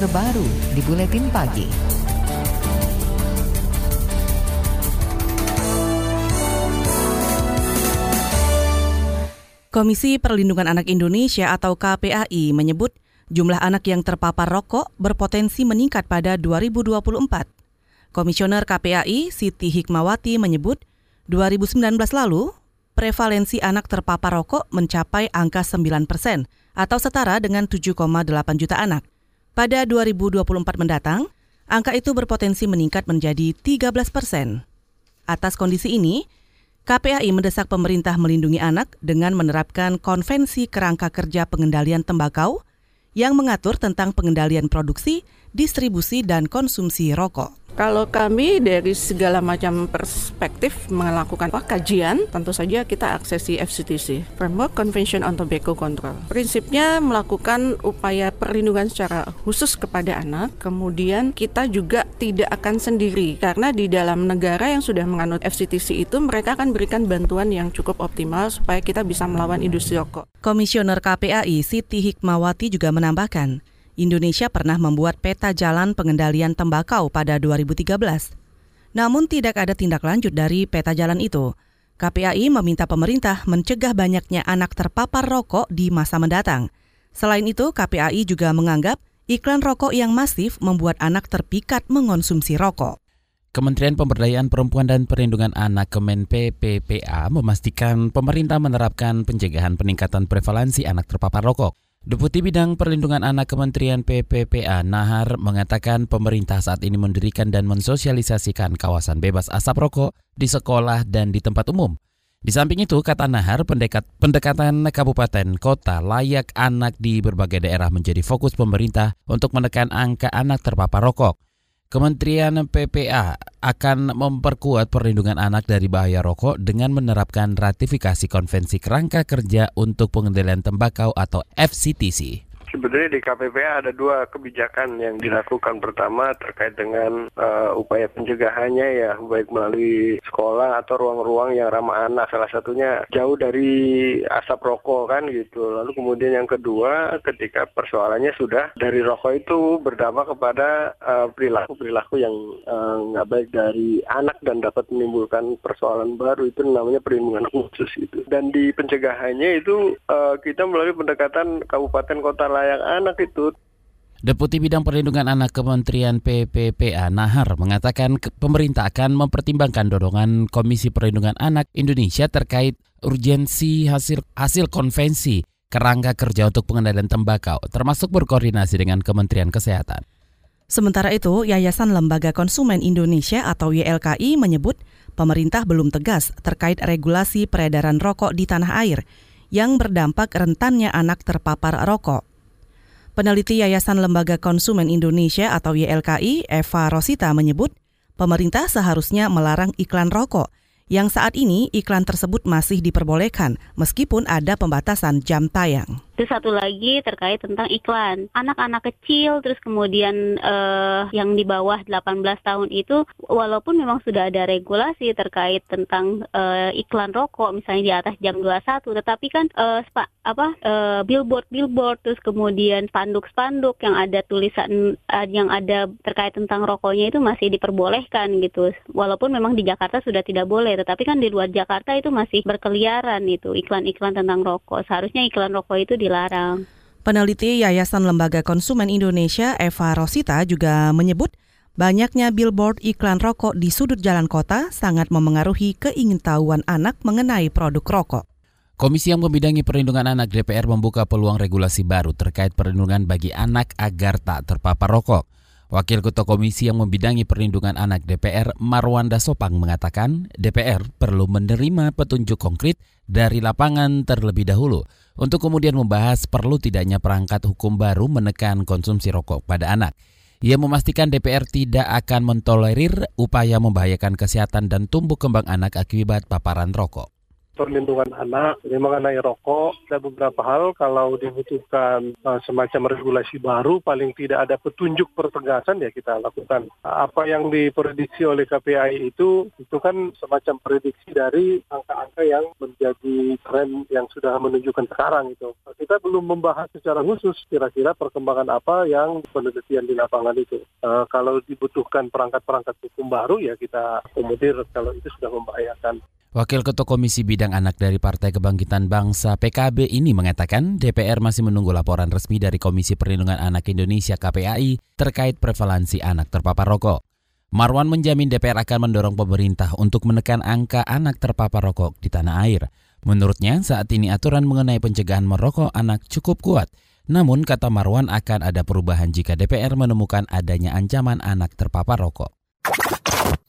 terbaru di Buletin Pagi. Komisi Perlindungan Anak Indonesia atau KPAI menyebut jumlah anak yang terpapar rokok berpotensi meningkat pada 2024. Komisioner KPAI Siti Hikmawati menyebut 2019 lalu prevalensi anak terpapar rokok mencapai angka 9 persen atau setara dengan 7,8 juta anak. Pada 2024 mendatang, angka itu berpotensi meningkat menjadi 13 persen. Atas kondisi ini, KPAI mendesak pemerintah melindungi anak dengan menerapkan konvensi kerangka kerja pengendalian tembakau yang mengatur tentang pengendalian produksi, distribusi, dan konsumsi rokok. Kalau kami dari segala macam perspektif melakukan kajian, tentu saja kita aksesi FCTC, Framework Convention on Tobacco Control. Prinsipnya melakukan upaya perlindungan secara khusus kepada anak, kemudian kita juga tidak akan sendiri karena di dalam negara yang sudah menganut FCTC itu mereka akan berikan bantuan yang cukup optimal supaya kita bisa melawan industri rokok. Komisioner KPAI Siti Hikmawati juga menambahkan, Indonesia pernah membuat peta jalan pengendalian tembakau pada 2013. Namun tidak ada tindak lanjut dari peta jalan itu. KPAI meminta pemerintah mencegah banyaknya anak terpapar rokok di masa mendatang. Selain itu, KPAI juga menganggap iklan rokok yang masif membuat anak terpikat mengonsumsi rokok. Kementerian Pemberdayaan Perempuan dan Perlindungan Anak Kemen PPPA memastikan pemerintah menerapkan pencegahan peningkatan prevalensi anak terpapar rokok. Deputi Bidang Perlindungan Anak Kementerian PPPA Nahar mengatakan pemerintah saat ini mendirikan dan mensosialisasikan kawasan bebas asap rokok di sekolah dan di tempat umum. Di samping itu, kata Nahar, pendekat, pendekatan kabupaten kota layak anak di berbagai daerah menjadi fokus pemerintah untuk menekan angka anak terpapar rokok. Kementerian PPA akan memperkuat perlindungan anak dari bahaya rokok dengan menerapkan ratifikasi Konvensi Kerangka Kerja untuk Pengendalian Tembakau atau FCTC. Sebenarnya di KPPA ada dua kebijakan yang dilakukan. Pertama terkait dengan uh, upaya pencegahannya ya, baik melalui sekolah atau ruang-ruang yang ramah anak. Salah satunya jauh dari asap rokok kan gitu. Lalu kemudian yang kedua, ketika persoalannya sudah dari rokok itu berdampak kepada uh, perilaku-perilaku yang uh, nggak baik dari anak dan dapat menimbulkan persoalan baru itu namanya perlindungan khusus itu. Dan di pencegahannya itu uh, kita melalui pendekatan kabupaten kota layak anak itu. Deputi Bidang Perlindungan Anak Kementerian PPPA Nahar mengatakan pemerintah akan mempertimbangkan dorongan Komisi Perlindungan Anak Indonesia terkait urgensi hasil hasil konvensi kerangka kerja untuk pengendalian tembakau, termasuk berkoordinasi dengan Kementerian Kesehatan. Sementara itu, Yayasan Lembaga Konsumen Indonesia atau YLKI menyebut pemerintah belum tegas terkait regulasi peredaran rokok di tanah air yang berdampak rentannya anak terpapar rokok. Peneliti Yayasan Lembaga Konsumen Indonesia atau YLKI, Eva Rosita menyebut, pemerintah seharusnya melarang iklan rokok yang saat ini iklan tersebut masih diperbolehkan meskipun ada pembatasan jam tayang. Itu satu lagi terkait tentang iklan. Anak-anak kecil terus kemudian uh, yang di bawah 18 tahun itu walaupun memang sudah ada regulasi terkait tentang uh, iklan rokok misalnya di atas jam 21 tetapi kan uh, spa, apa uh, billboard billboard terus kemudian spanduk-spanduk yang ada tulisan uh, yang ada terkait tentang rokoknya itu masih diperbolehkan gitu. Walaupun memang di Jakarta sudah tidak boleh tetapi kan di luar Jakarta itu masih berkeliaran itu iklan-iklan tentang rokok. Seharusnya iklan rokok itu di dilarang. Peneliti Yayasan Lembaga Konsumen Indonesia Eva Rosita juga menyebut banyaknya billboard iklan rokok di sudut jalan kota sangat memengaruhi keingintahuan anak mengenai produk rokok. Komisi yang membidangi perlindungan anak DPR membuka peluang regulasi baru terkait perlindungan bagi anak agar tak terpapar rokok. Wakil Ketua Komisi yang membidangi perlindungan anak DPR, Marwanda Sopang mengatakan DPR perlu menerima petunjuk konkret dari lapangan terlebih dahulu untuk kemudian membahas perlu tidaknya perangkat hukum baru menekan konsumsi rokok pada anak. Ia memastikan DPR tidak akan mentolerir upaya membahayakan kesehatan dan tumbuh kembang anak akibat paparan rokok perlindungan anak ini mengenai rokok ada beberapa hal. Kalau dibutuhkan uh, semacam regulasi baru paling tidak ada petunjuk pertegasan ya kita lakukan. Apa yang diprediksi oleh KPI itu itu kan semacam prediksi dari angka-angka yang menjadi tren yang sudah menunjukkan sekarang itu. Kita belum membahas secara khusus kira-kira perkembangan apa yang penelitian di lapangan itu. Uh, kalau dibutuhkan perangkat-perangkat hukum baru ya kita akomodir kalau itu sudah membahayakan Wakil Ketua Komisi Bidang Anak dari Partai Kebangkitan Bangsa PKB ini mengatakan DPR masih menunggu laporan resmi dari Komisi Perlindungan Anak Indonesia KPAI terkait prevalensi anak terpapar rokok. Marwan menjamin DPR akan mendorong pemerintah untuk menekan angka anak terpapar rokok di tanah air. Menurutnya, saat ini aturan mengenai pencegahan merokok anak cukup kuat. Namun, kata Marwan akan ada perubahan jika DPR menemukan adanya ancaman anak terpapar rokok.